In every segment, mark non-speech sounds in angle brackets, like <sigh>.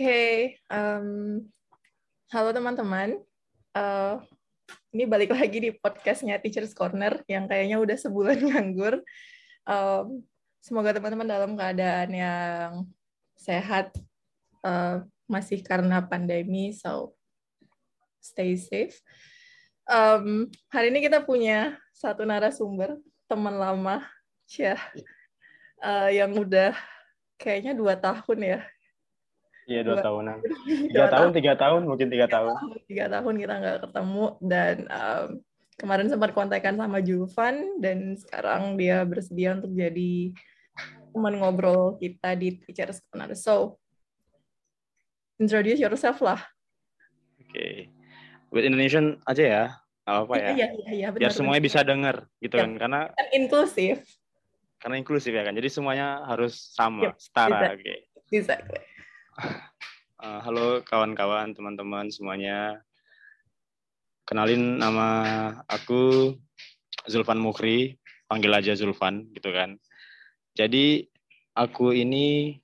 Oke, um, halo teman-teman. Uh, ini balik lagi di podcastnya Teachers Corner yang kayaknya udah sebulan <laughs> nganggur. Um, semoga teman-teman dalam keadaan yang sehat, uh, masih karena pandemi, so stay safe. Um, hari ini kita punya satu narasumber, teman lama, Syah, uh, yang udah kayaknya dua tahun ya Iya dua tahunan. Tiga tahun, tiga tahun, mungkin tiga tahun. Tiga tahun kita nggak ketemu dan um, kemarin sempat kontekan sama Julvan dan sekarang dia bersedia untuk jadi teman ngobrol kita di Teachers Corner. So, introduce yourself lah. Oke, okay. with Indonesian aja ya, apa ya? Iya, iya, iya. Biar semuanya bisa dengar gitu ya. kan, karena kan inklusif. Karena inklusif ya kan, jadi semuanya harus sama, yep, setara. Oke. Okay. Exactly. Uh, halo kawan-kawan, teman-teman semuanya. Kenalin nama aku Zulfan Mukri, panggil aja Zulfan gitu kan. Jadi aku ini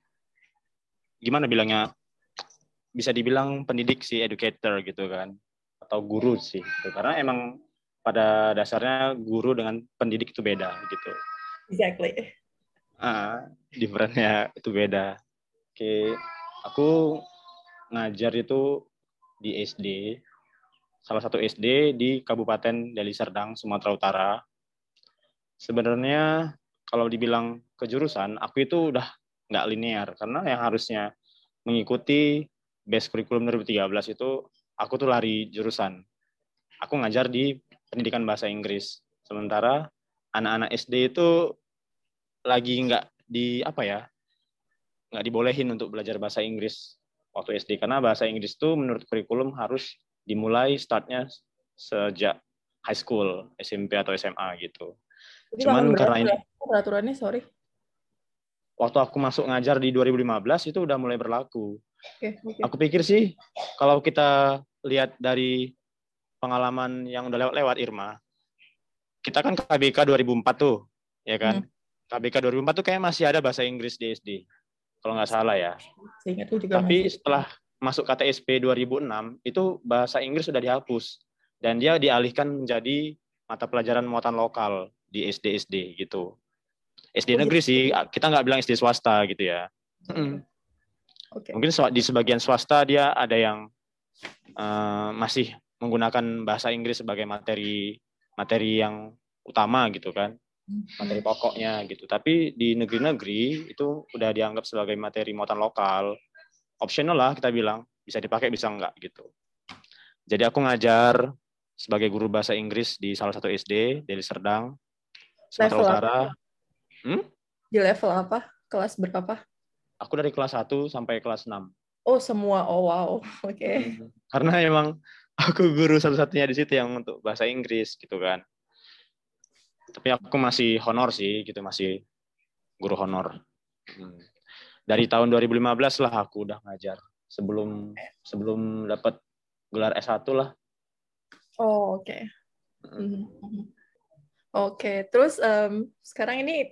gimana bilangnya? Bisa dibilang pendidik sih, educator gitu kan. Atau guru sih gitu. Karena emang pada dasarnya guru dengan pendidik itu beda gitu. Exactly. Ah, differentnya itu beda. Oke. Okay aku ngajar itu di SD, salah satu SD di Kabupaten Deli Serdang, Sumatera Utara. Sebenarnya kalau dibilang kejurusan, aku itu udah nggak linear karena yang harusnya mengikuti base curriculum 2013 itu aku tuh lari jurusan. Aku ngajar di pendidikan bahasa Inggris. Sementara anak-anak SD itu lagi nggak di apa ya nggak dibolehin untuk belajar bahasa Inggris waktu SD karena bahasa Inggris itu menurut kurikulum harus dimulai startnya sejak high school, SMP atau SMA gitu. Jadi Cuman karena ini peraturannya sorry. Waktu aku masuk ngajar di 2015 itu udah mulai berlaku. Okay, okay. Aku pikir sih kalau kita lihat dari pengalaman yang udah lewat-lewat Irma, kita kan KBK 2004 tuh, ya kan? Hmm. KBK 2004 tuh kayak masih ada bahasa Inggris di SD kalau nggak salah ya. juga Tapi masih. setelah masuk KTSP 2006 itu bahasa Inggris sudah dihapus dan dia dialihkan menjadi mata pelajaran muatan lokal di SD SD gitu. SD oh, negeri gitu. sih, kita nggak bilang SD swasta gitu ya. Okay. Mungkin di sebagian swasta dia ada yang uh, masih menggunakan bahasa Inggris sebagai materi materi yang utama gitu kan materi pokoknya gitu. Tapi di negeri-negeri itu udah dianggap sebagai materi muatan lokal, optional lah kita bilang, bisa dipakai bisa enggak gitu. Jadi aku ngajar sebagai guru bahasa Inggris di salah satu SD di Serdang, Sumatera Utara. Hmm? Di level apa? Kelas berapa? Aku dari kelas 1 sampai kelas 6. Oh, semua. Oh, wow. Oke. Okay. <laughs> Karena emang aku guru satu-satunya di situ yang untuk bahasa Inggris gitu kan tapi aku masih honor sih gitu masih guru honor hmm. dari tahun 2015 lah aku udah ngajar sebelum sebelum dapat gelar S1 lah oh oke okay. hmm. oke okay. terus um, sekarang ini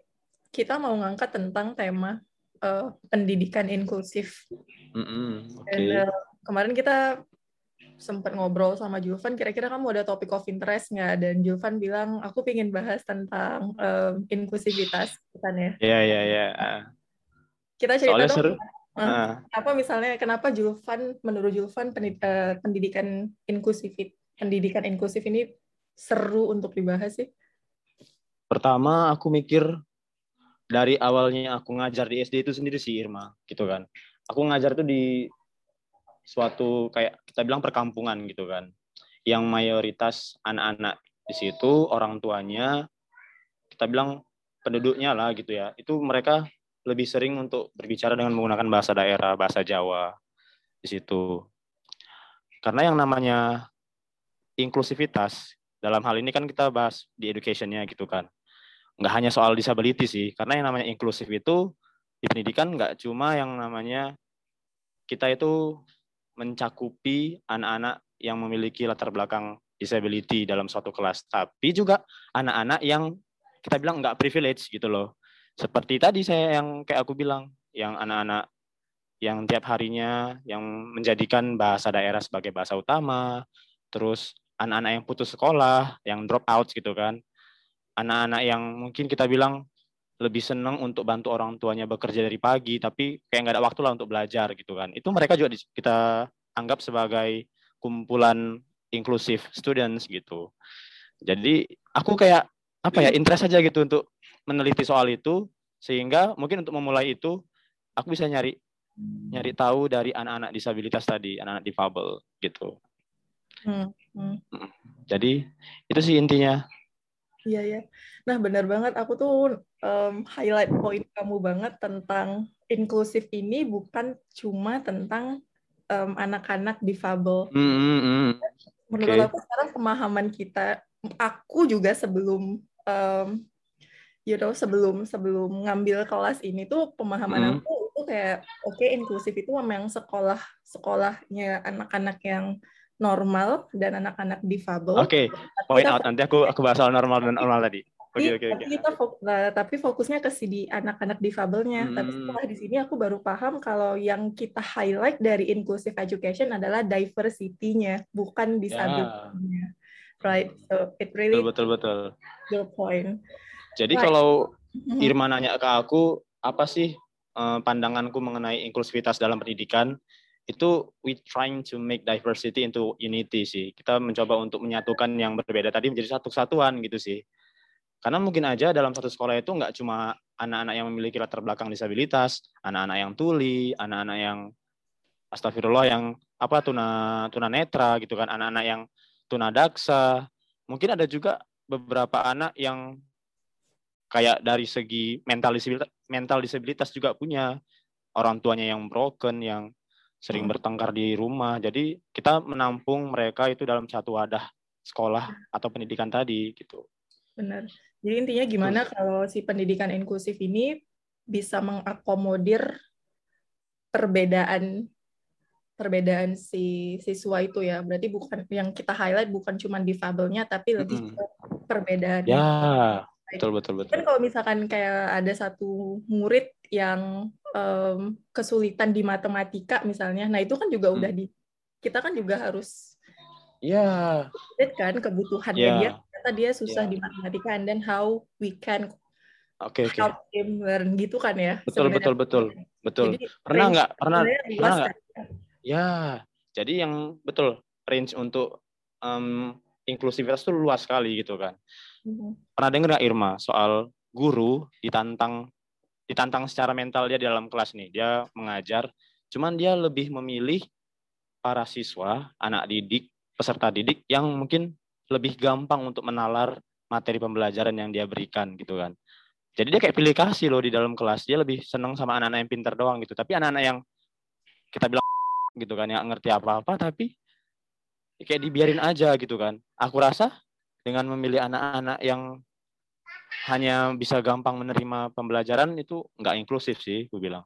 kita mau ngangkat tentang tema uh, pendidikan inklusif mm -hmm. okay. Dan, uh, kemarin kita sempat ngobrol sama Julvan, kira-kira kamu ada topik of interest nggak? Dan Julvan bilang, aku ingin bahas tentang um, inklusivitas, kan ya? Iya, iya, iya. Kita cerita Soalnya dong, seru. Uh, apa misalnya, kenapa Julvan, menurut Julvan, eh, pendidikan inklusif, pendidikan inklusif ini seru untuk dibahas sih? Pertama, aku mikir dari awalnya aku ngajar di SD itu sendiri sih, Irma, gitu kan. Aku ngajar tuh di suatu kayak kita bilang perkampungan gitu kan. Yang mayoritas anak-anak di situ orang tuanya kita bilang penduduknya lah gitu ya. Itu mereka lebih sering untuk berbicara dengan menggunakan bahasa daerah bahasa Jawa di situ. Karena yang namanya inklusivitas dalam hal ini kan kita bahas di educationnya gitu kan. Nggak hanya soal disability sih karena yang namanya inklusif itu di pendidikan nggak cuma yang namanya kita itu mencakupi anak-anak yang memiliki latar belakang disability dalam suatu kelas, tapi juga anak-anak yang kita bilang nggak privilege gitu loh. Seperti tadi saya yang kayak aku bilang, yang anak-anak yang tiap harinya yang menjadikan bahasa daerah sebagai bahasa utama, terus anak-anak yang putus sekolah, yang drop out gitu kan, anak-anak yang mungkin kita bilang lebih senang untuk bantu orang tuanya bekerja dari pagi, tapi kayak nggak ada waktu lah untuk belajar gitu kan. Itu mereka juga kita anggap sebagai kumpulan inklusif students gitu. Jadi aku kayak apa ya interest aja gitu untuk meneliti soal itu sehingga mungkin untuk memulai itu aku bisa nyari nyari tahu dari anak-anak disabilitas tadi, anak-anak difabel gitu. Hmm, hmm. Jadi itu sih intinya. Iya ya. Nah benar banget. Aku tuh um, highlight poin kamu banget tentang inklusif ini bukan cuma tentang um, anak-anak difabel. Mm -hmm. Menurut okay. aku sekarang pemahaman kita, aku juga sebelum um, you know sebelum sebelum ngambil kelas ini tuh pemahaman mm. aku itu kayak oke okay, inklusif itu memang sekolah sekolahnya anak-anak yang normal dan anak-anak difabel. Oke, okay. point out nanti aku aku bahas soal normal dan normal tadi. Oke, okay, okay, okay. kita fokus, nah, tapi fokusnya ke si di anak-anak difabelnya. Hmm. Tapi setelah di sini aku baru paham kalau yang kita highlight dari inclusive education adalah diversity-nya, bukan disability-nya. Yeah. Right. So it really betul betul. betul. Your point. Jadi right. kalau mm-hmm. Irma nanya ke aku apa sih uh, pandanganku mengenai inklusivitas dalam pendidikan? Itu we trying to make diversity into unity sih. Kita mencoba untuk menyatukan yang berbeda tadi menjadi satu kesatuan gitu sih. Karena mungkin aja dalam satu sekolah itu nggak cuma anak-anak yang memiliki latar belakang disabilitas, anak-anak yang tuli, anak-anak yang astagfirullah yang apa tuna tuna netra gitu kan, anak-anak yang tuna daksa. Mungkin ada juga beberapa anak yang kayak dari segi mental disabilitas, mental disabilitas juga punya orang tuanya yang broken, yang sering hmm. bertengkar di rumah. Jadi kita menampung mereka itu dalam satu wadah sekolah atau pendidikan tadi gitu. Benar. Jadi intinya gimana Terus. kalau si pendidikan inklusif ini bisa mengakomodir perbedaan perbedaan si siswa itu ya. Berarti bukan yang kita highlight bukan cuma difabelnya tapi lebih ke perbedaan. Ya, betul betul betul. Kan kalau misalkan kayak ada satu murid yang um, kesulitan di matematika misalnya, nah itu kan juga hmm. udah di kita kan juga harus ya yeah. kan kebutuhannya yeah. dia ternyata dia susah yeah. di matematika and then how we can okay, okay. help him learn gitu kan ya betul sebenarnya. betul betul betul jadi, pernah nggak pernah pernah nggak kan? ya jadi yang betul range untuk um, inklusivitas itu luas sekali gitu kan mm-hmm. pernah dengar nggak Irma soal guru ditantang ditantang secara mental dia di dalam kelas nih. Dia mengajar, cuman dia lebih memilih para siswa, anak didik, peserta didik yang mungkin lebih gampang untuk menalar materi pembelajaran yang dia berikan gitu kan. Jadi dia kayak pilih kasih loh di dalam kelas. Dia lebih seneng sama anak-anak yang pintar doang gitu. Tapi anak-anak yang kita bilang <laughs> gitu kan, yang ngerti apa-apa tapi kayak dibiarin aja gitu kan. Aku rasa dengan memilih anak-anak yang hanya bisa gampang menerima pembelajaran itu nggak inklusif sih, gue bilang.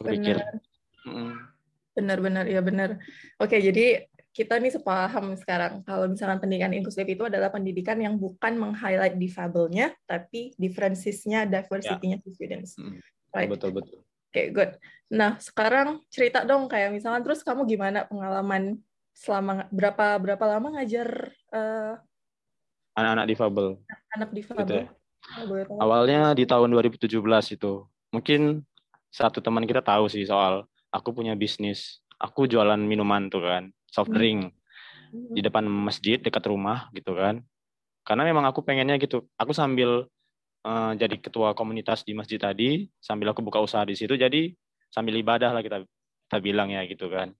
Gue pikir. Benar-benar, ya benar. Oke, jadi kita nih sepaham sekarang kalau misalkan pendidikan inklusif itu adalah pendidikan yang bukan meng-highlight difabelnya, tapi differences-nya, diversity-nya ya. students. Right? Betul, betul. Oke, okay, good. Nah, sekarang cerita dong kayak misalkan terus kamu gimana pengalaman selama berapa berapa lama ngajar uh, anak-anak difabel? Anak difabel. Gitu ya? Awalnya di tahun 2017 itu. Mungkin satu teman kita tahu sih soal aku punya bisnis. Aku jualan minuman tuh kan, soft hmm. drink di hmm. depan masjid dekat rumah gitu kan. Karena memang aku pengennya gitu. Aku sambil uh, jadi ketua komunitas di masjid tadi, sambil aku buka usaha di situ jadi sambil ibadah lah kita kita bilang ya gitu kan.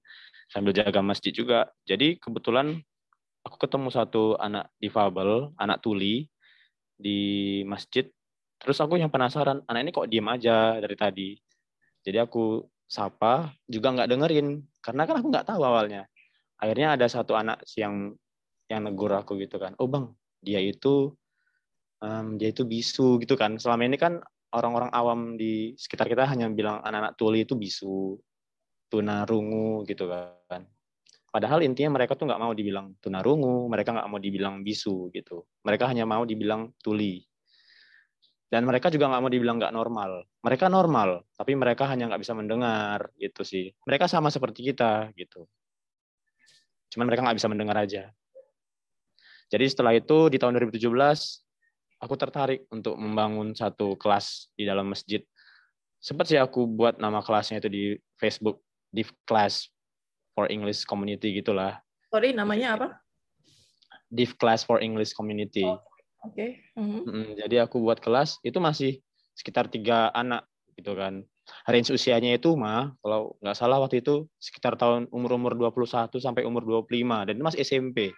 Sambil jaga masjid juga. Jadi kebetulan aku ketemu satu anak difabel, anak tuli di masjid. Terus aku yang penasaran, anak ini kok diem aja dari tadi. Jadi aku sapa, juga nggak dengerin, karena kan aku nggak tahu awalnya. Akhirnya ada satu anak yang yang negur aku gitu kan, oh bang, dia itu um, dia itu bisu gitu kan. Selama ini kan orang-orang awam di sekitar kita hanya bilang anak-anak tuli itu bisu, tunarungu gitu kan. Padahal intinya mereka tuh nggak mau dibilang tunarungu, mereka nggak mau dibilang bisu gitu. Mereka hanya mau dibilang tuli. dan mereka juga nggak mau dibilang nggak normal. Mereka normal tapi mereka hanya nggak bisa mendengar gitu sih. Mereka sama seperti kita gitu. Cuman mereka nggak bisa mendengar aja. Jadi setelah itu di tahun 2017 aku tertarik untuk membangun satu kelas di dalam masjid. Sempat sih aku buat nama kelasnya itu di Facebook Div Class for English Community gitulah sorry namanya apa Div Class for English Community oh Oke. Okay. Mm -hmm. Jadi aku buat kelas itu masih sekitar tiga anak gitu kan. Range usianya itu mah kalau nggak salah waktu itu sekitar tahun umur-umur 21 sampai umur 25 dan itu masih SMP.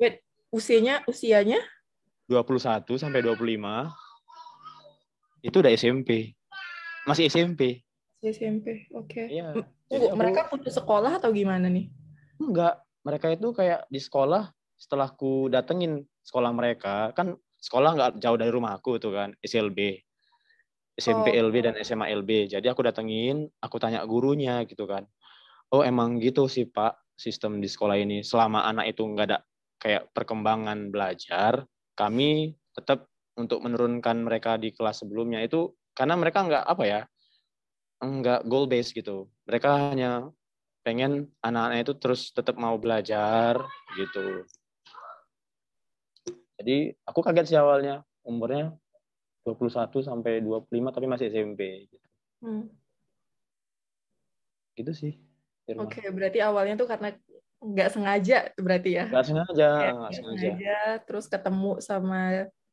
Wait, usianya usianya 21 sampai 25 itu udah SMP. Masih SMP. Masih SMP. Oke. Okay. Iya. Tunggu, mereka putus sekolah atau gimana nih? Enggak, mereka itu kayak di sekolah setelah ku datengin sekolah mereka kan sekolah nggak jauh dari rumah aku tuh kan SLB SMP oh. LB dan SMA LB jadi aku datengin aku tanya gurunya gitu kan. Oh emang gitu sih pak sistem di sekolah ini? Selama anak itu nggak ada kayak perkembangan belajar kami tetap untuk menurunkan mereka di kelas sebelumnya. Itu karena mereka nggak apa ya nggak goal based gitu mereka hanya pengen anak-anak itu terus tetap mau belajar gitu jadi aku kaget sih awalnya umurnya 21 sampai 25 tapi masih SMP gitu. Hmm. Gitu sih. Oke, okay, berarti awalnya tuh karena nggak sengaja berarti ya? Nggak sengaja, nggak sengaja. sengaja. Terus ketemu sama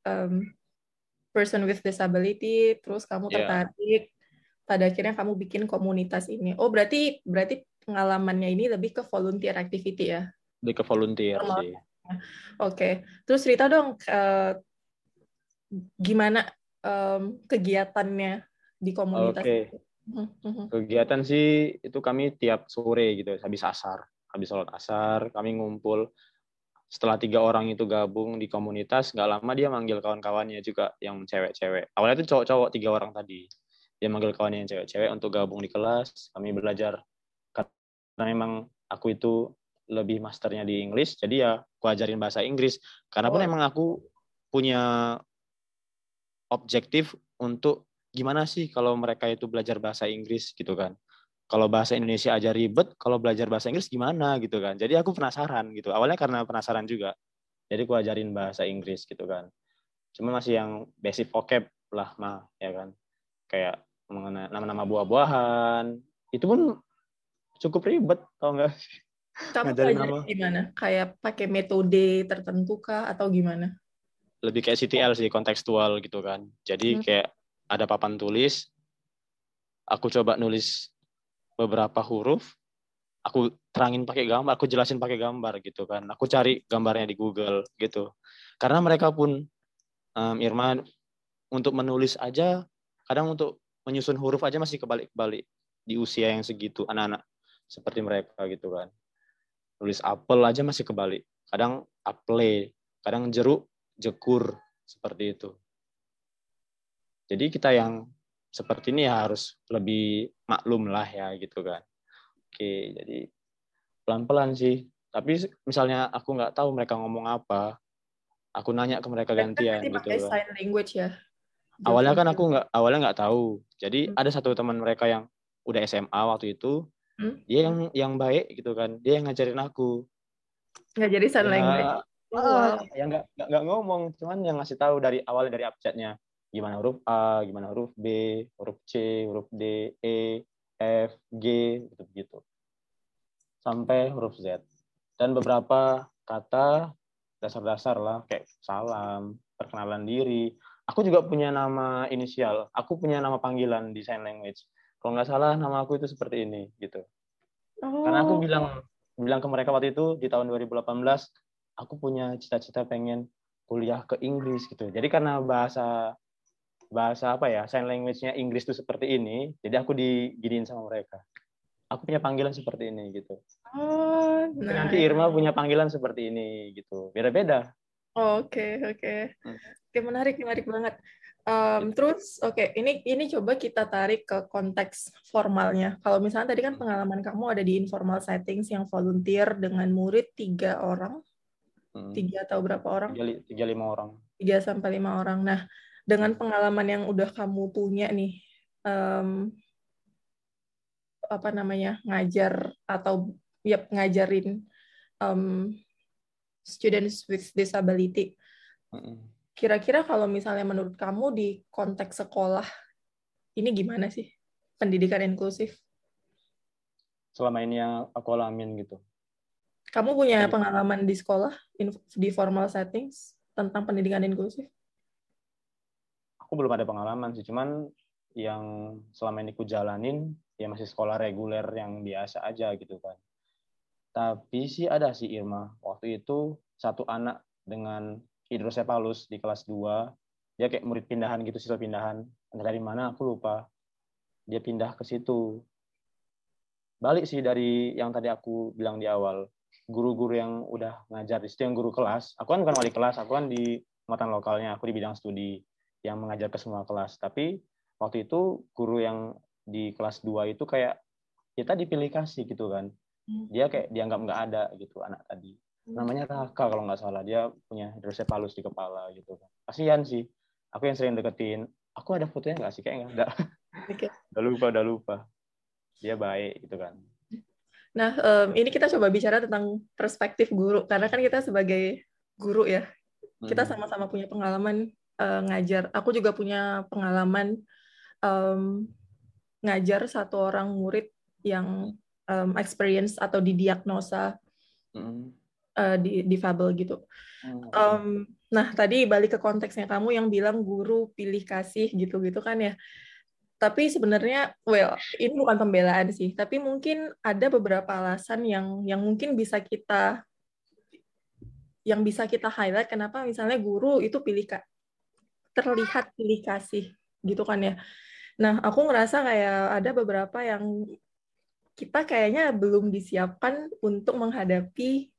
um, person with disability, terus kamu yeah. Pada akhirnya kamu bikin komunitas ini. Oh, berarti berarti pengalamannya ini lebih ke volunteer activity ya? Lebih ke volunteer sih. Oke, okay. terus cerita dong uh, gimana um, kegiatannya di komunitas. Oke. Okay. Mhm, mhm. Kegiatan sih itu kami tiap sore gitu, habis asar, habis sholat asar kami ngumpul. Setelah tiga orang itu gabung di komunitas, nggak lama dia manggil kawan-kawannya juga yang cewek-cewek. Awalnya itu cowok-cowok tiga orang tadi. Dia manggil kawannya yang cewek-cewek untuk gabung di kelas. Kami belajar. Karena memang aku itu lebih masternya di English jadi ya aku ajarin bahasa Inggris. Karena pun oh. emang aku punya objektif untuk gimana sih kalau mereka itu belajar bahasa Inggris gitu kan. Kalau bahasa Indonesia aja ribet kalau belajar bahasa Inggris gimana gitu kan. Jadi aku penasaran gitu. Awalnya karena penasaran juga. Jadi aku ajarin bahasa Inggris gitu kan. Cuma masih yang basic vocab lah mah ya kan. Kayak nama-nama buah-buahan itu pun cukup ribet tau enggak kamu ngajarin gimana? Kayak pakai metode tertentu kah atau gimana? Lebih kayak CTL sih, kontekstual gitu kan. Jadi hmm. kayak ada papan tulis, aku coba nulis beberapa huruf, aku terangin pakai gambar, aku jelasin pakai gambar gitu kan. Aku cari gambarnya di Google gitu. Karena mereka pun um, Irman untuk menulis aja, kadang untuk menyusun huruf aja masih kebalik-balik di usia yang segitu anak-anak seperti mereka gitu kan. Nulis apel aja masih kebalik. Kadang apple kadang jeruk jekur seperti itu. Jadi kita yang seperti ini ya harus lebih maklum lah ya gitu kan. Oke jadi pelan-pelan sih. Tapi misalnya aku nggak tahu mereka ngomong apa aku nanya ke mereka gantian gitu kan. sign language ya awalnya kan aku nggak awalnya nggak tahu. Jadi hmm. ada satu teman mereka yang udah SMA waktu itu hmm? dia yang yang baik gitu kan. Dia yang ngajarin aku. Ngajarin sign ya, language. oh, wow. yang nggak nggak ngomong. Cuman yang ngasih tahu dari awalnya dari abjadnya gimana huruf A gimana huruf B huruf C huruf D E F G gitu begitu sampai huruf Z. Dan beberapa kata dasar-dasar lah kayak salam perkenalan diri aku juga punya nama inisial aku punya nama panggilan di sign language kalau nggak salah nama aku itu seperti ini gitu oh. karena aku oh. bilang bilang ke mereka waktu itu di tahun 2018 aku punya cita-cita pengen kuliah ke Inggris gitu jadi karena bahasa bahasa apa ya sign language-nya Inggris itu seperti ini jadi aku diginiin sama mereka aku punya panggilan seperti ini gitu oh, nah. nanti Irma punya panggilan seperti ini gitu beda-beda oke oke hmm. Oke menarik menarik banget Um, terus, oke, okay, ini ini coba kita tarik ke konteks formalnya. Kalau misalnya tadi kan pengalaman kamu ada di informal settings yang volunteer dengan murid tiga orang, hmm. tiga atau berapa orang? Tiga, tiga lima orang. tiga sampai lima orang. Nah, dengan pengalaman yang udah kamu punya nih, um, apa namanya ngajar atau ya ngajarin um, students with disability. Kira-kira kalau misalnya menurut kamu di konteks sekolah ini gimana sih pendidikan inklusif? Selama ini yang aku alamin gitu. Kamu punya pengalaman di sekolah di formal settings tentang pendidikan inklusif? Aku belum ada pengalaman sih, cuman yang selama ini ku jalanin ya masih sekolah reguler yang biasa aja gitu kan. Tapi sih ada sih Irma. Waktu itu satu anak dengan hidrosepalus di kelas 2, dia kayak murid pindahan gitu, siswa pindahan. Entah dari mana aku lupa. Dia pindah ke situ. Balik sih dari yang tadi aku bilang di awal. Guru-guru yang udah ngajar di situ, yang guru kelas. Aku kan bukan wali kelas, aku kan di muatan lokalnya, aku di bidang studi yang mengajar ke semua kelas. Tapi waktu itu guru yang di kelas 2 itu kayak kita dipilih kasih gitu kan Hmm. dia kayak dianggap nggak ada gitu anak tadi. Namanya Raka kalau nggak salah. Dia punya hidrosepalus di kepala gitu. Kan kasihan sih. Aku yang sering deketin aku ada fotonya nggak sih? Kayak nggak. Ada okay. <laughs> udah lupa udah lupa. Dia baik gitu kan. Nah um, ini kita coba bicara tentang perspektif guru. Karena kan kita sebagai guru ya kita hmm. sama-sama punya pengalaman uh, ngajar. Aku juga punya pengalaman um, ngajar satu orang murid yang um, experience atau didiagnosa mm. Uh, di difabel gitu. Um, nah tadi balik ke konteksnya kamu yang bilang guru pilih kasih gitu-gitu kan ya. Tapi sebenarnya, well, ini bukan pembelaan sih. Tapi mungkin ada beberapa alasan yang yang mungkin bisa kita yang bisa kita highlight kenapa misalnya guru itu pilih terlihat pilih kasih gitu kan ya. Nah, aku ngerasa kayak ada beberapa yang kita kayaknya belum disiapkan untuk menghadapi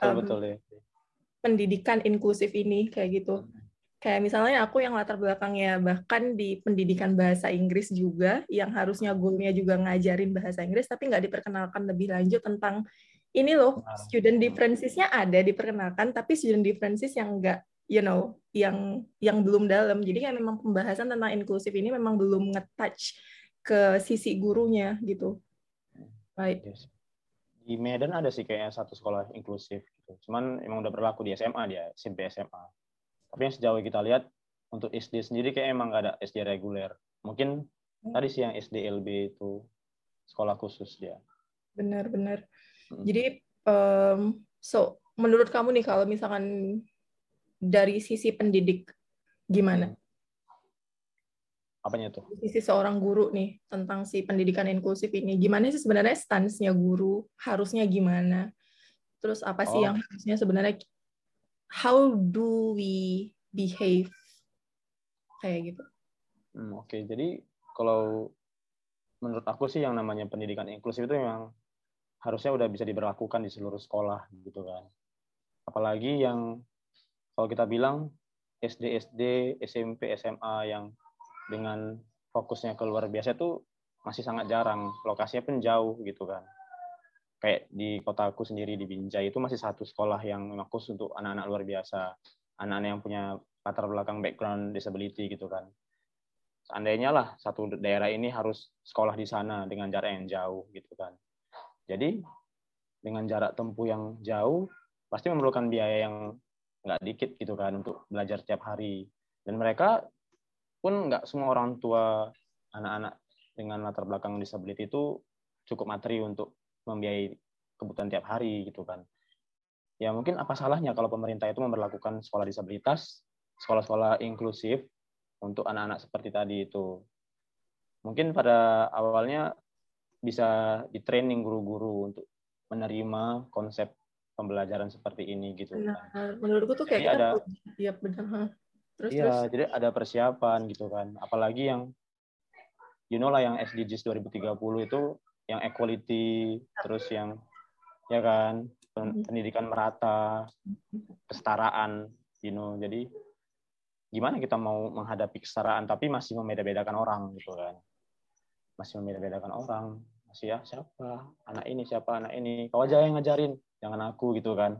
betul, um, betul, ya. pendidikan inklusif ini kayak gitu. Kayak misalnya aku yang latar belakangnya bahkan di pendidikan bahasa Inggris juga, yang harusnya gurunya juga ngajarin bahasa Inggris, tapi nggak diperkenalkan lebih lanjut tentang ini loh, student differences-nya ada diperkenalkan, tapi student differences yang nggak, you know, yang yang belum dalam. Jadi kan memang pembahasan tentang inklusif ini memang belum nge-touch ke sisi gurunya gitu. Baik. Yes. Di Medan ada sih kayaknya satu sekolah inklusif gitu. Cuman emang udah berlaku di SMA dia, SMP SMA. Tapi yang sejauh kita lihat untuk SD sendiri kayak emang nggak ada SD reguler. Mungkin hmm. tadi sih yang SDLB itu sekolah khusus dia. Benar-benar. Hmm. Jadi um, so menurut kamu nih kalau misalkan dari sisi pendidik gimana? Hmm apanya tuh? Sisi seorang guru nih tentang si pendidikan inklusif ini. Gimana sih sebenarnya stance-nya guru? Harusnya gimana? Terus apa sih oh. yang harusnya sebenarnya how do we behave kayak gitu? Hmm, Oke, okay. jadi kalau menurut aku sih yang namanya pendidikan inklusif itu memang harusnya udah bisa diberlakukan di seluruh sekolah gitu kan. Apalagi yang kalau kita bilang SD, SD, SMP, SMA yang dengan fokusnya ke luar biasa itu masih sangat jarang. Lokasinya pun jauh gitu kan. Kayak di kotaku sendiri di Binjai itu masih satu sekolah yang khusus untuk anak-anak luar biasa. Anak-anak yang punya latar belakang background disability gitu kan. Seandainya lah satu daerah ini harus sekolah di sana dengan jarak yang jauh gitu kan. Jadi dengan jarak tempuh yang jauh pasti memerlukan biaya yang nggak dikit gitu kan untuk belajar tiap hari. Dan mereka pun nggak semua orang tua anak-anak dengan latar belakang disability itu cukup materi untuk membiayai kebutuhan tiap hari gitu kan. Ya mungkin apa salahnya kalau pemerintah itu memperlakukan sekolah disabilitas, sekolah-sekolah inklusif untuk anak-anak seperti tadi itu. Mungkin pada awalnya bisa di training guru-guru untuk menerima konsep pembelajaran seperti ini gitu. Nah, menurutku tuh kayak ada, ya benar. Terus, iya, terus. jadi ada persiapan gitu kan. Apalagi yang you know lah yang SDGs 2030 itu yang equality, terus yang ya kan mm-hmm. pendidikan merata, kesetaraan, you know. Jadi gimana kita mau menghadapi kesetaraan tapi masih membeda-bedakan orang gitu kan. Masih membeda-bedakan orang. Masih ya siapa? Anak ini siapa? Anak ini. Kau aja yang ngajarin, jangan aku gitu kan.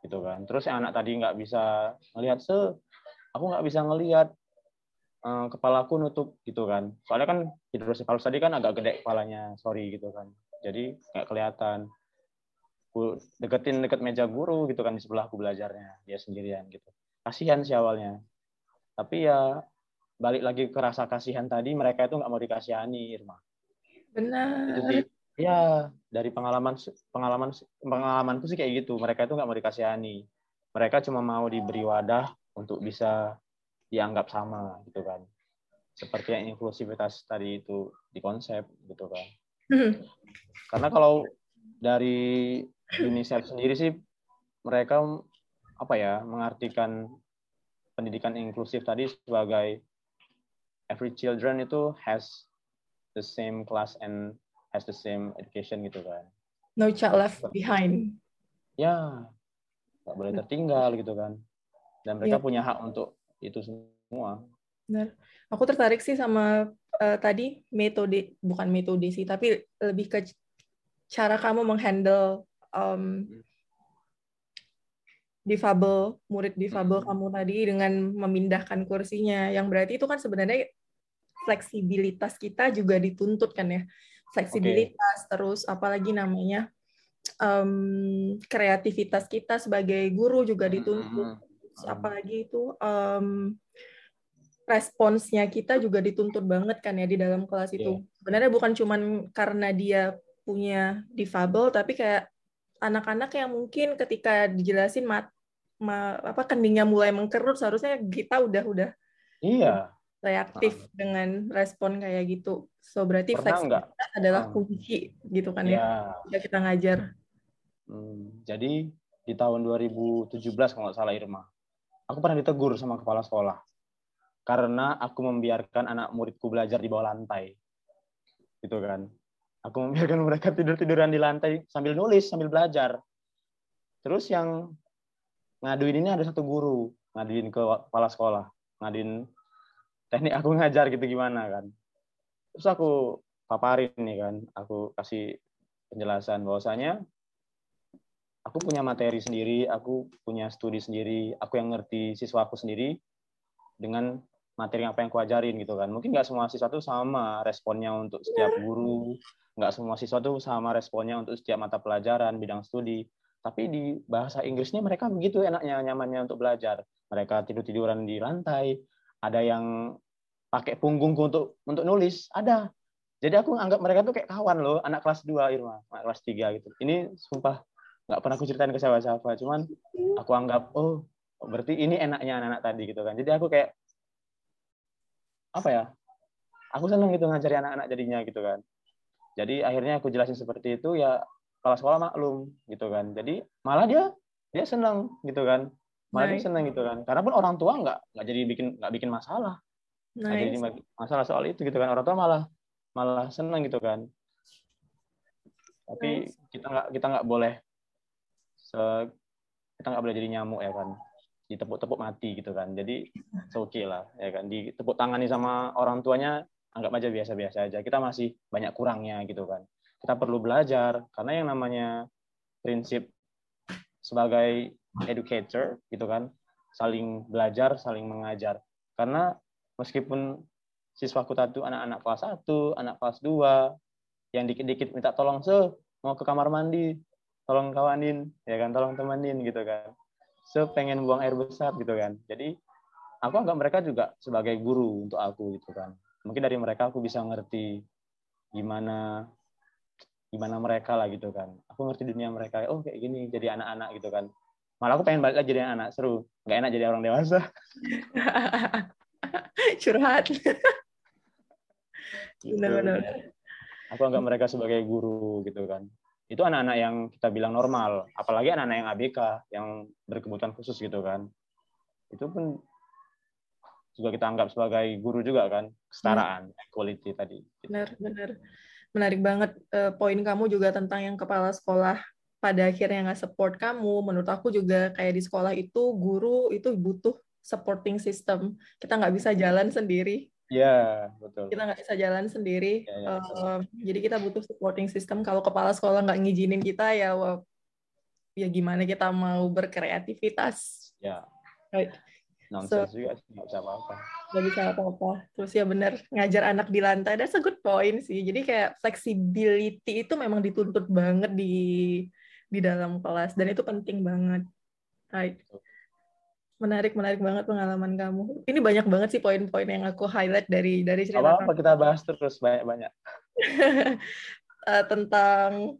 Gitu kan. Terus yang anak tadi nggak bisa melihat se aku nggak bisa ngelihat uh, kepalaku nutup gitu kan. Soalnya kan hidrosefalus tadi kan agak gede kepalanya sorry gitu kan. Jadi nggak kelihatan. Aku deketin deket meja guru gitu kan di sebelah aku belajarnya dia sendirian gitu. Kasihan sih awalnya. Tapi ya balik lagi ke rasa kasihan tadi mereka itu nggak mau dikasihani Irma. Benar. Sih. Ya dari pengalaman pengalaman pengalamanku sih kayak gitu. Mereka itu nggak mau dikasihani. Mereka cuma mau diberi wadah untuk bisa dianggap sama gitu kan. Seperti yang inklusivitas tadi itu di konsep gitu kan. Hmm. karena kalau dari UNICEF sendiri sih mereka apa ya mengartikan pendidikan inklusif tadi sebagai every children itu has the same class and has the same education gitu kan. No child left behind. Ya nggak boleh tertinggal gitu kan dan mereka yeah. punya hak untuk itu semua. Benar. Aku tertarik sih sama uh, tadi metode bukan metode sih, tapi lebih ke cara kamu menghandle um, difabel murid difabel hmm. kamu tadi dengan memindahkan kursinya, yang berarti itu kan sebenarnya fleksibilitas kita juga dituntut kan ya, fleksibilitas okay. terus apalagi namanya um, kreativitas kita sebagai guru juga dituntut. Hmm apalagi itu um, responsnya kita juga dituntut banget kan ya di dalam kelas itu. Yeah. Sebenarnya bukan cuman karena dia punya difabel, tapi kayak anak-anak yang mungkin ketika dijelasin mat, ma, apa keningnya mulai mengkerut, seharusnya kita udah udah iya reaktif nah. dengan respon kayak gitu. So berarti fleksibilitas adalah hmm. kunci gitu kan yeah. ya, kita ngajar. Hmm, jadi di tahun 2017 kalau nggak salah Irma, aku pernah ditegur sama kepala sekolah karena aku membiarkan anak muridku belajar di bawah lantai. Gitu kan. Aku membiarkan <laughs> mereka tidur-tiduran di lantai sambil nulis, sambil belajar. Terus yang ngaduin ini ada satu guru, ngaduin ke kepala sekolah, ngaduin teknik aku ngajar gitu gimana kan. Terus aku paparin nih kan, aku kasih penjelasan bahwasanya aku punya materi sendiri, aku punya studi sendiri, aku yang ngerti siswa aku sendiri dengan materi apa yang aku ajarin gitu kan. Mungkin nggak semua siswa itu sama responnya untuk setiap guru, nggak semua siswa itu sama responnya untuk setiap mata pelajaran, bidang studi. Tapi di bahasa Inggrisnya mereka begitu enaknya, nyamannya untuk belajar. Mereka tidur-tiduran di lantai, ada yang pakai punggungku untuk untuk nulis, ada. Jadi aku anggap mereka tuh kayak kawan loh, anak kelas 2 Irma, anak kelas 3 gitu. Ini sumpah nggak pernah aku ceritain ke siapa-siapa cuman aku anggap oh berarti ini enaknya anak-anak tadi gitu kan. Jadi aku kayak apa ya aku seneng gitu ngajari anak-anak jadinya gitu kan. Jadi akhirnya aku jelasin seperti itu ya kalau sekolah maklum gitu kan. Jadi malah dia dia seneng gitu kan. Malah nice. dia seneng gitu kan. Karena pun orang tua nggak nggak jadi bikin nggak bikin masalah. Nice. nggak jadi masalah soal itu gitu kan. Orang tua malah malah seneng gitu kan. Tapi nice. kita nggak kita nggak boleh kita nggak boleh jadi nyamuk ya kan? Ditepuk-tepuk mati gitu kan. Jadi oke okay lah ya kan? Ditepuk tangani sama orang tuanya anggap aja biasa-biasa aja. Kita masih banyak kurangnya gitu kan. Kita perlu belajar karena yang namanya prinsip sebagai educator gitu kan saling belajar saling mengajar. Karena meskipun siswaku tadi anak-anak kelas 1, anak kelas 2 yang dikit-dikit minta tolong se mau ke kamar mandi tolong kawanin ya kan tolong temenin gitu kan. So pengen buang air besar gitu kan. Jadi aku anggap mereka juga sebagai guru untuk aku gitu kan. Mungkin dari mereka aku bisa ngerti gimana gimana mereka lah gitu kan. Aku ngerti dunia mereka oh kayak gini jadi anak-anak gitu kan. Malah aku pengen balik lagi jadi anak seru. Nggak enak jadi orang dewasa. <laughs> Curhat. Gitu. benar-benar. aku anggap mereka sebagai guru gitu kan itu anak-anak yang kita bilang normal, apalagi anak-anak yang ABK yang berkebutuhan khusus gitu kan. Itu pun juga kita anggap sebagai guru juga kan, kesetaraan, hmm. equality tadi. Benar, benar. Menarik banget uh, poin kamu juga tentang yang kepala sekolah pada akhirnya nggak support kamu. Menurut aku juga kayak di sekolah itu guru itu butuh supporting system. Kita nggak bisa jalan sendiri Iya, betul. Kita nggak bisa jalan sendiri. Ya, ya, uh, jadi kita butuh supporting system. Kalau kepala sekolah nggak ngizinin kita, ya wah, ya gimana kita mau berkreativitas? Ya. Right. nonsense so, juga nggak bisa apa-apa nggak bisa apa-apa terus ya benar ngajar anak di lantai that's a good point sih jadi kayak flexibility itu memang dituntut banget di di dalam kelas dan itu penting banget right menarik menarik banget pengalaman kamu. Ini banyak banget sih poin-poin yang aku highlight dari dari cerita apa, -apa kita bahas terus banyak-banyak. Uh, <laughs> tentang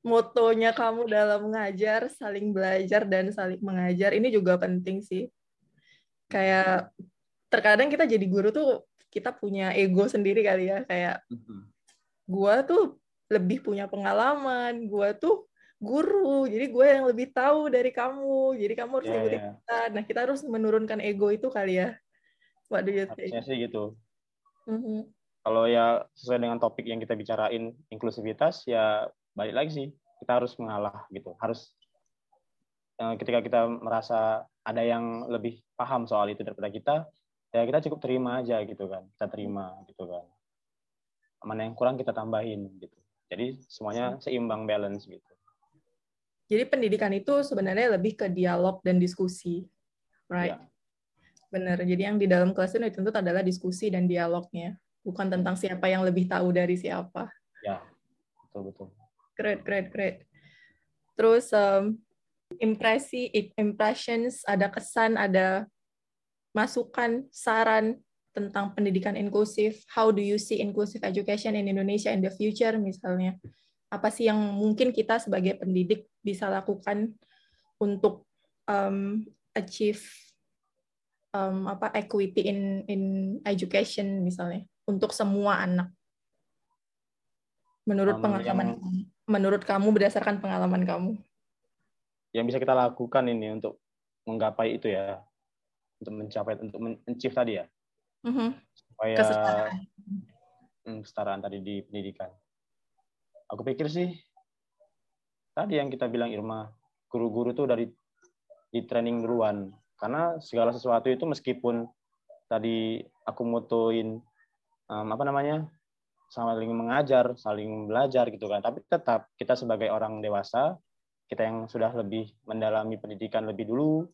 motonya kamu dalam mengajar, saling belajar dan saling mengajar. Ini juga penting sih. Kayak terkadang kita jadi guru tuh kita punya ego sendiri kali ya. Kayak mm-hmm. gua tuh lebih punya pengalaman, gua tuh guru, jadi gue yang lebih tahu dari kamu, jadi kamu harus yeah, ikuti yeah. kita. Nah kita harus menurunkan ego itu kali ya. What do you think? Harusnya sih gitu. Mm-hmm. Kalau ya sesuai dengan topik yang kita bicarain inklusivitas ya balik lagi sih kita harus mengalah gitu harus eh, ketika kita merasa ada yang lebih paham soal itu daripada kita ya kita cukup terima aja gitu kan kita terima gitu kan mana yang kurang kita tambahin gitu jadi semuanya seimbang balance gitu jadi pendidikan itu sebenarnya lebih ke dialog dan diskusi right ya. benar jadi yang di dalam kelas itu dituntut adalah diskusi dan dialognya bukan tentang siapa yang lebih tahu dari siapa ya betul betul great, great, great. Terus um, impresi, impressions, ada kesan, ada masukan, saran tentang pendidikan inklusif. How do you see inclusive education in Indonesia in the future misalnya? Apa sih yang mungkin kita sebagai pendidik bisa lakukan untuk um, achieve um, apa equity in in education misalnya untuk semua anak? Menurut um, pengalaman yang menurut kamu berdasarkan pengalaman kamu? Yang bisa kita lakukan ini untuk menggapai itu ya, untuk mencapai, untuk mencipta tadi ya, mm-hmm. supaya kesetaraan. Hmm, kesetaraan tadi di pendidikan. Aku pikir sih tadi yang kita bilang Irma, guru-guru itu dari di training duluan, karena segala sesuatu itu meskipun tadi aku mutuin um, apa namanya saling mengajar, saling belajar gitu kan. Tapi tetap kita sebagai orang dewasa, kita yang sudah lebih mendalami pendidikan lebih dulu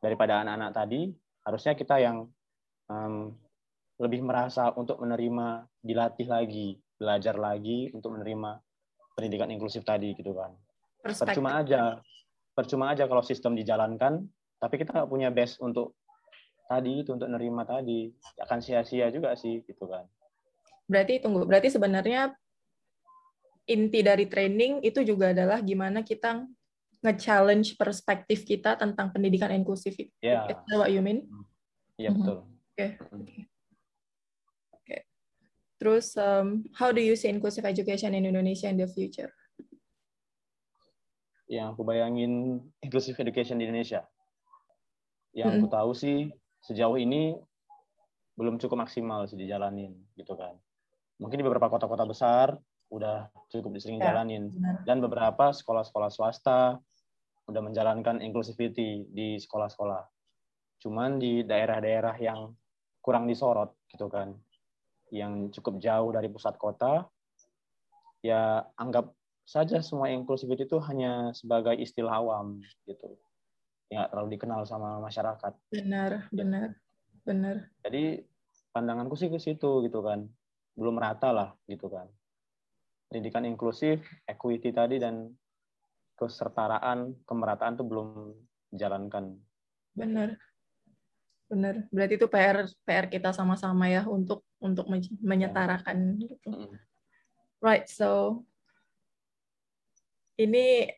daripada anak-anak tadi, harusnya kita yang um, lebih merasa untuk menerima, dilatih lagi, belajar lagi untuk menerima pendidikan inklusif tadi gitu kan. Perspektif. Percuma aja, percuma aja kalau sistem dijalankan, tapi kita nggak punya base untuk tadi itu untuk menerima tadi, akan sia-sia juga sih gitu kan. Berarti tunggu, berarti sebenarnya inti dari training itu juga adalah gimana kita nge-challenge perspektif kita tentang pendidikan inklusif. Yeah. Is that what you mean? Iya, yeah, betul. Oke. Okay. Okay. Okay. Terus, um, how do you see inclusive education in Indonesia in the future? Yang aku bayangin inclusive education di Indonesia. Yang mm -hmm. aku tahu sih sejauh ini belum cukup maksimal sih dijalanin gitu kan mungkin di beberapa kota-kota besar udah cukup disering ya, jalanin benar. dan beberapa sekolah-sekolah swasta udah menjalankan inclusivity di sekolah-sekolah. Cuman di daerah-daerah yang kurang disorot gitu kan, yang cukup jauh dari pusat kota, ya anggap saja semua inclusivity itu hanya sebagai istilah awam gitu, ya terlalu dikenal sama masyarakat. Benar, benar, benar. Jadi pandanganku sih ke situ gitu kan belum rata lah gitu kan. Pendidikan inklusif, equity tadi dan kesertaraan, kemerataan itu belum dijalankan. Benar. Benar. Berarti itu PR PR kita sama-sama ya untuk untuk menyetarakan gitu. Right, so ini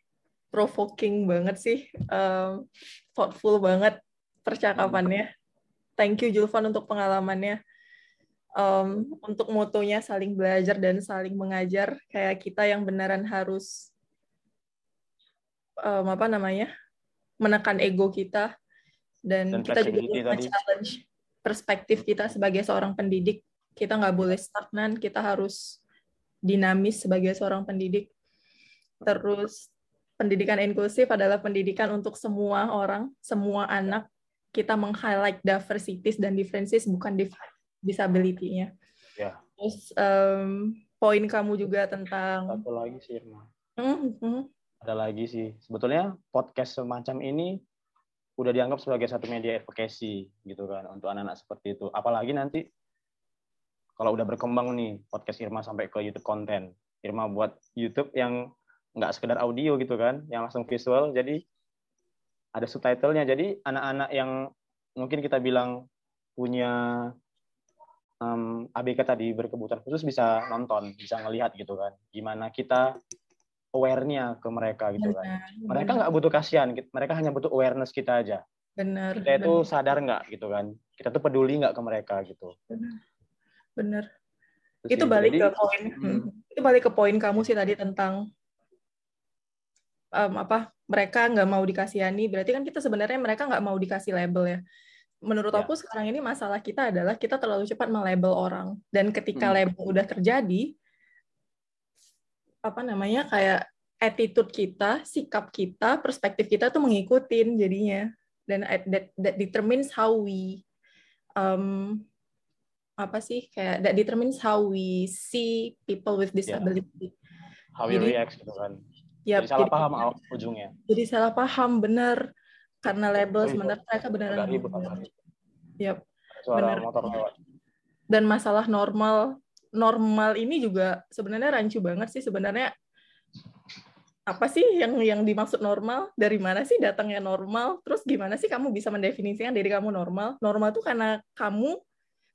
provoking banget sih, um, thoughtful banget percakapannya. Thank you Julvan untuk pengalamannya. Um, untuk motonya saling belajar dan saling mengajar kayak kita yang beneran harus um, apa namanya menekan ego kita. Dan, dan kita juga challenge perspektif kita sebagai seorang pendidik. Kita nggak boleh stagnan kita harus dinamis sebagai seorang pendidik terus pendidikan inklusif adalah pendidikan untuk semua orang semua anak kita meng-highlight diversities dan differences bukan disability-nya. Ya. Terus um, poin kamu juga tentang satu lagi sih Irma. Mm -hmm. Ada lagi sih. Sebetulnya podcast semacam ini udah dianggap sebagai satu media advocacy gitu kan untuk anak-anak seperti itu. Apalagi nanti kalau udah berkembang nih podcast Irma sampai ke YouTube konten. Irma buat YouTube yang nggak sekedar audio gitu kan, yang langsung visual. Jadi ada subtitlenya. Jadi anak-anak yang mungkin kita bilang punya um, ABK tadi berkebutuhan khusus bisa nonton, bisa ngelihat gitu kan. Gimana kita aware-nya ke mereka gitu kan. Mereka nggak butuh kasihan, mereka hanya butuh awareness kita aja. Benar. Kita itu benar. sadar nggak gitu kan. Kita tuh peduli nggak ke mereka gitu. Benar. Benar. itu balik jadi, ke poin. Hmm. Itu balik ke poin kamu sih tadi tentang um, apa mereka nggak mau dikasihani. Berarti kan kita sebenarnya mereka nggak mau dikasih label ya menurut ya. aku sekarang ini masalah kita adalah kita terlalu cepat melabel orang dan ketika hmm. label udah terjadi apa namanya kayak attitude kita, sikap kita, perspektif kita tuh mengikutin jadinya dan that, that determines how we um, apa sih kayak that determines how we see people with disability. Yeah. How we jadi, react gitu kan. Yep, jadi salah jadi, paham ujungnya. Jadi salah paham benar karena label sebenarnya mereka beneran. Yep. Suara bener. motor lewat. Dan masalah normal normal ini juga sebenarnya rancu banget sih sebenarnya apa sih yang yang dimaksud normal dari mana sih datangnya normal terus gimana sih kamu bisa mendefinisikan diri kamu normal normal tuh karena kamu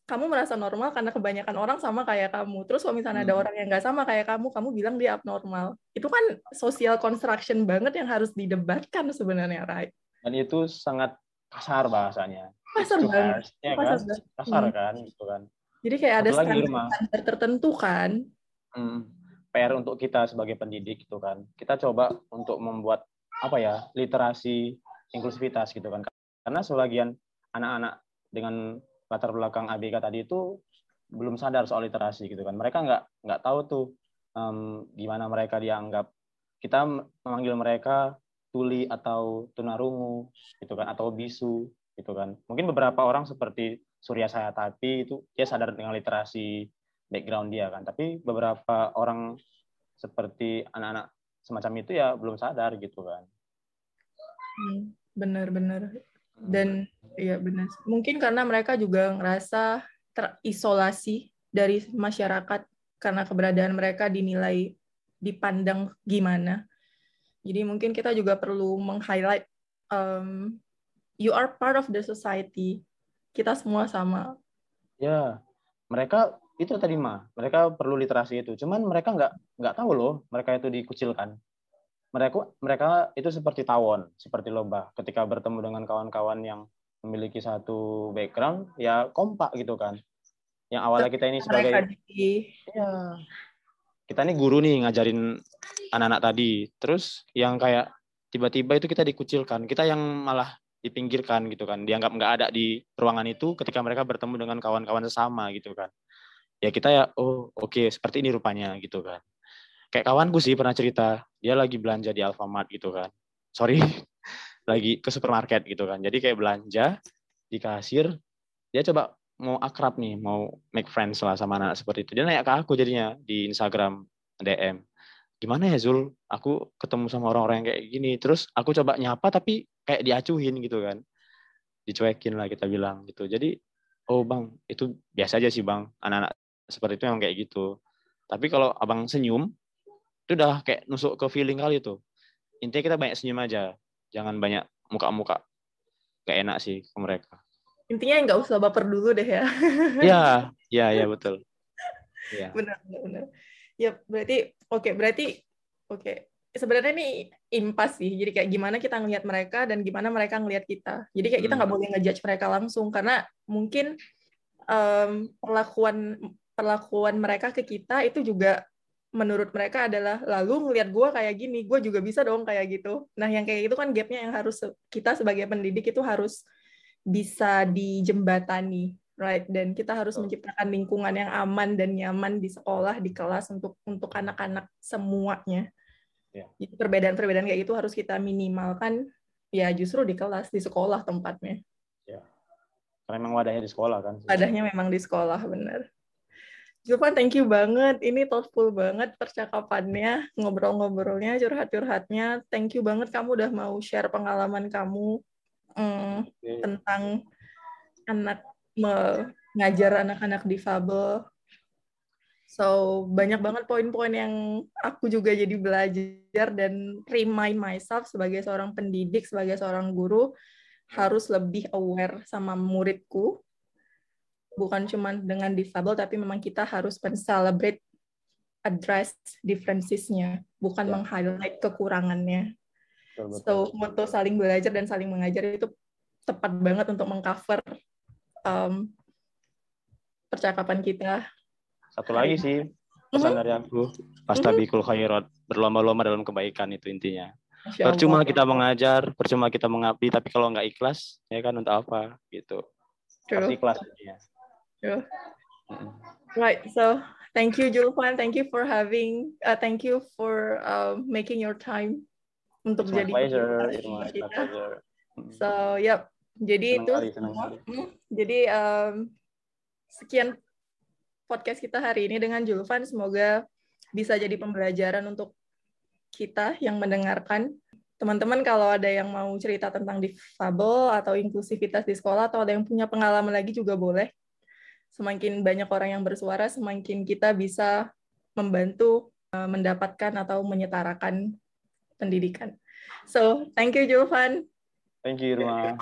kamu merasa normal karena kebanyakan orang sama kayak kamu terus kalau misalnya hmm. ada orang yang nggak sama kayak kamu kamu bilang dia abnormal itu kan social construction banget yang harus didebatkan sebenarnya right dan itu sangat kasar bahasanya kasar banget ya kasar, kan? kasar hmm. kan gitu kan jadi kayak ada standar tertentu kan. Hmm, PR untuk kita sebagai pendidik gitu kan. Kita coba untuk membuat apa ya literasi inklusivitas gitu kan. Karena sebagian anak-anak dengan latar belakang ABK tadi itu belum sadar soal literasi gitu kan. Mereka nggak nggak tahu tuh um, gimana mereka dianggap. Kita memanggil mereka tuli atau tunarungu gitu kan atau bisu gitu kan. Mungkin beberapa orang seperti Surya saya tapi itu dia sadar dengan literasi background dia kan tapi beberapa orang seperti anak-anak semacam itu ya belum sadar gitu kan benar-benar hmm, dan ya benar mungkin karena mereka juga ngerasa terisolasi dari masyarakat karena keberadaan mereka dinilai dipandang gimana jadi mungkin kita juga perlu meng-highlight um, you are part of the society kita semua sama. Ya, mereka itu tadi mah, mereka perlu literasi itu. Cuman mereka nggak nggak tahu loh, mereka itu dikucilkan. Mereka mereka itu seperti tawon, seperti lomba. Ketika bertemu dengan kawan-kawan yang memiliki satu background, ya kompak gitu kan. Yang awalnya kita ini sebagai ya, kita ini guru nih ngajarin anak-anak tadi. Terus yang kayak tiba-tiba itu kita dikucilkan. Kita yang malah dipinggirkan gitu kan dianggap nggak ada di ruangan itu ketika mereka bertemu dengan kawan-kawan sesama gitu kan ya kita ya oh oke okay, seperti ini rupanya gitu kan kayak kawanku sih pernah cerita dia lagi belanja di Alfamart gitu kan. Sorry <laughs> lagi ke supermarket gitu kan. Jadi kayak belanja di kasir dia coba mau akrab nih mau make friends lah sama anak seperti itu. Dia nanya ke aku jadinya di Instagram DM gimana ya Zul? Aku ketemu sama orang-orang yang kayak gini. Terus aku coba nyapa tapi kayak diacuhin gitu kan. Dicuekin lah kita bilang gitu. Jadi oh bang itu biasa aja sih bang. Anak-anak seperti itu yang kayak gitu. Tapi kalau abang senyum itu udah kayak nusuk ke feeling kali itu. Intinya kita banyak senyum aja. Jangan banyak muka-muka. Gak enak sih ke mereka. Intinya nggak usah baper dulu deh ya. <laughs> Ya ya ya betul. Ya. benar benar ya berarti oke okay, berarti oke. Okay. sebenarnya ini impas sih. Jadi kayak gimana kita ngelihat mereka dan gimana mereka ngelihat kita. Jadi kayak kita nggak hmm. boleh ngejudge mereka langsung. Karena mungkin um, perlakuan perlakuan mereka ke kita itu juga menurut mereka adalah lalu ngelihat gue kayak gini gue juga bisa dong kayak gitu. Nah yang kayak gitu kan gapnya yang harus kita sebagai pendidik itu harus bisa dijembatani right? Dan kita harus menciptakan lingkungan yang aman dan nyaman di sekolah di kelas untuk untuk anak-anak semuanya. Yeah. jadi perbedaan-perbedaan kayak itu harus kita minimalkan ya justru di kelas di sekolah tempatnya. Ya. Karena memang wadahnya di sekolah kan wadahnya memang di sekolah benar Julpan, thank you banget. Ini thoughtful banget percakapannya, ngobrol-ngobrolnya, curhat-curhatnya. Thank you banget kamu udah mau share pengalaman kamu mm, okay. tentang anak mengajar anak-anak difabel. So banyak banget poin-poin yang aku juga jadi belajar dan remind myself sebagai seorang pendidik, sebagai seorang guru harus lebih aware sama muridku. Bukan cuma dengan difabel, tapi memang kita harus celebrate address differences-nya, bukan yeah. meng-highlight kekurangannya. Betul, So, moto saling belajar dan saling mengajar itu tepat banget untuk mengcover um, percakapan kita. Satu lagi sih pesan mm-hmm. dari aku, pastabikul mm-hmm. khairat, berlomba-lomba dalam kebaikan itu intinya. Percuma kita mengajar, percuma kita mengabdi, tapi kalau nggak ikhlas, ya kan untuk apa gitu. True. Harus ikhlas ya. True. Right, so thank you Julfan, thank you for having, uh, thank you for uh, making your time untuk jadi pleasure, kita. So, yep. Jadi senang itu kali, semua. Hmm, jadi um, sekian podcast kita hari ini dengan Julfan. Semoga bisa jadi pembelajaran untuk kita yang mendengarkan. Teman-teman kalau ada yang mau cerita tentang difabel atau inklusivitas di sekolah atau ada yang punya pengalaman lagi juga boleh. Semakin banyak orang yang bersuara, semakin kita bisa membantu uh, mendapatkan atau menyetarakan pendidikan. So, thank you Julvan. Thank you Irma.